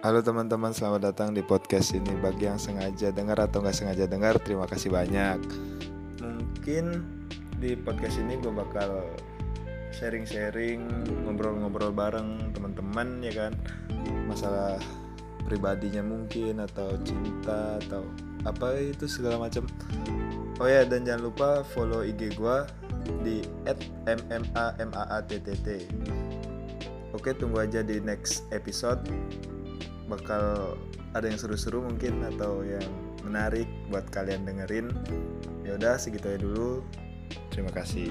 Halo teman-teman, selamat datang di podcast ini. Bagi yang sengaja dengar atau nggak sengaja dengar, terima kasih banyak. Mungkin di podcast ini gue bakal sharing-sharing, ngobrol-ngobrol bareng teman-teman ya kan, masalah pribadinya mungkin atau cinta atau apa itu segala macam. Oh ya dan jangan lupa follow IG gue di @mmamaatt. Oke tunggu aja di next episode bakal ada yang seru-seru mungkin atau yang menarik buat kalian dengerin. Ya udah segitu aja dulu. Terima kasih.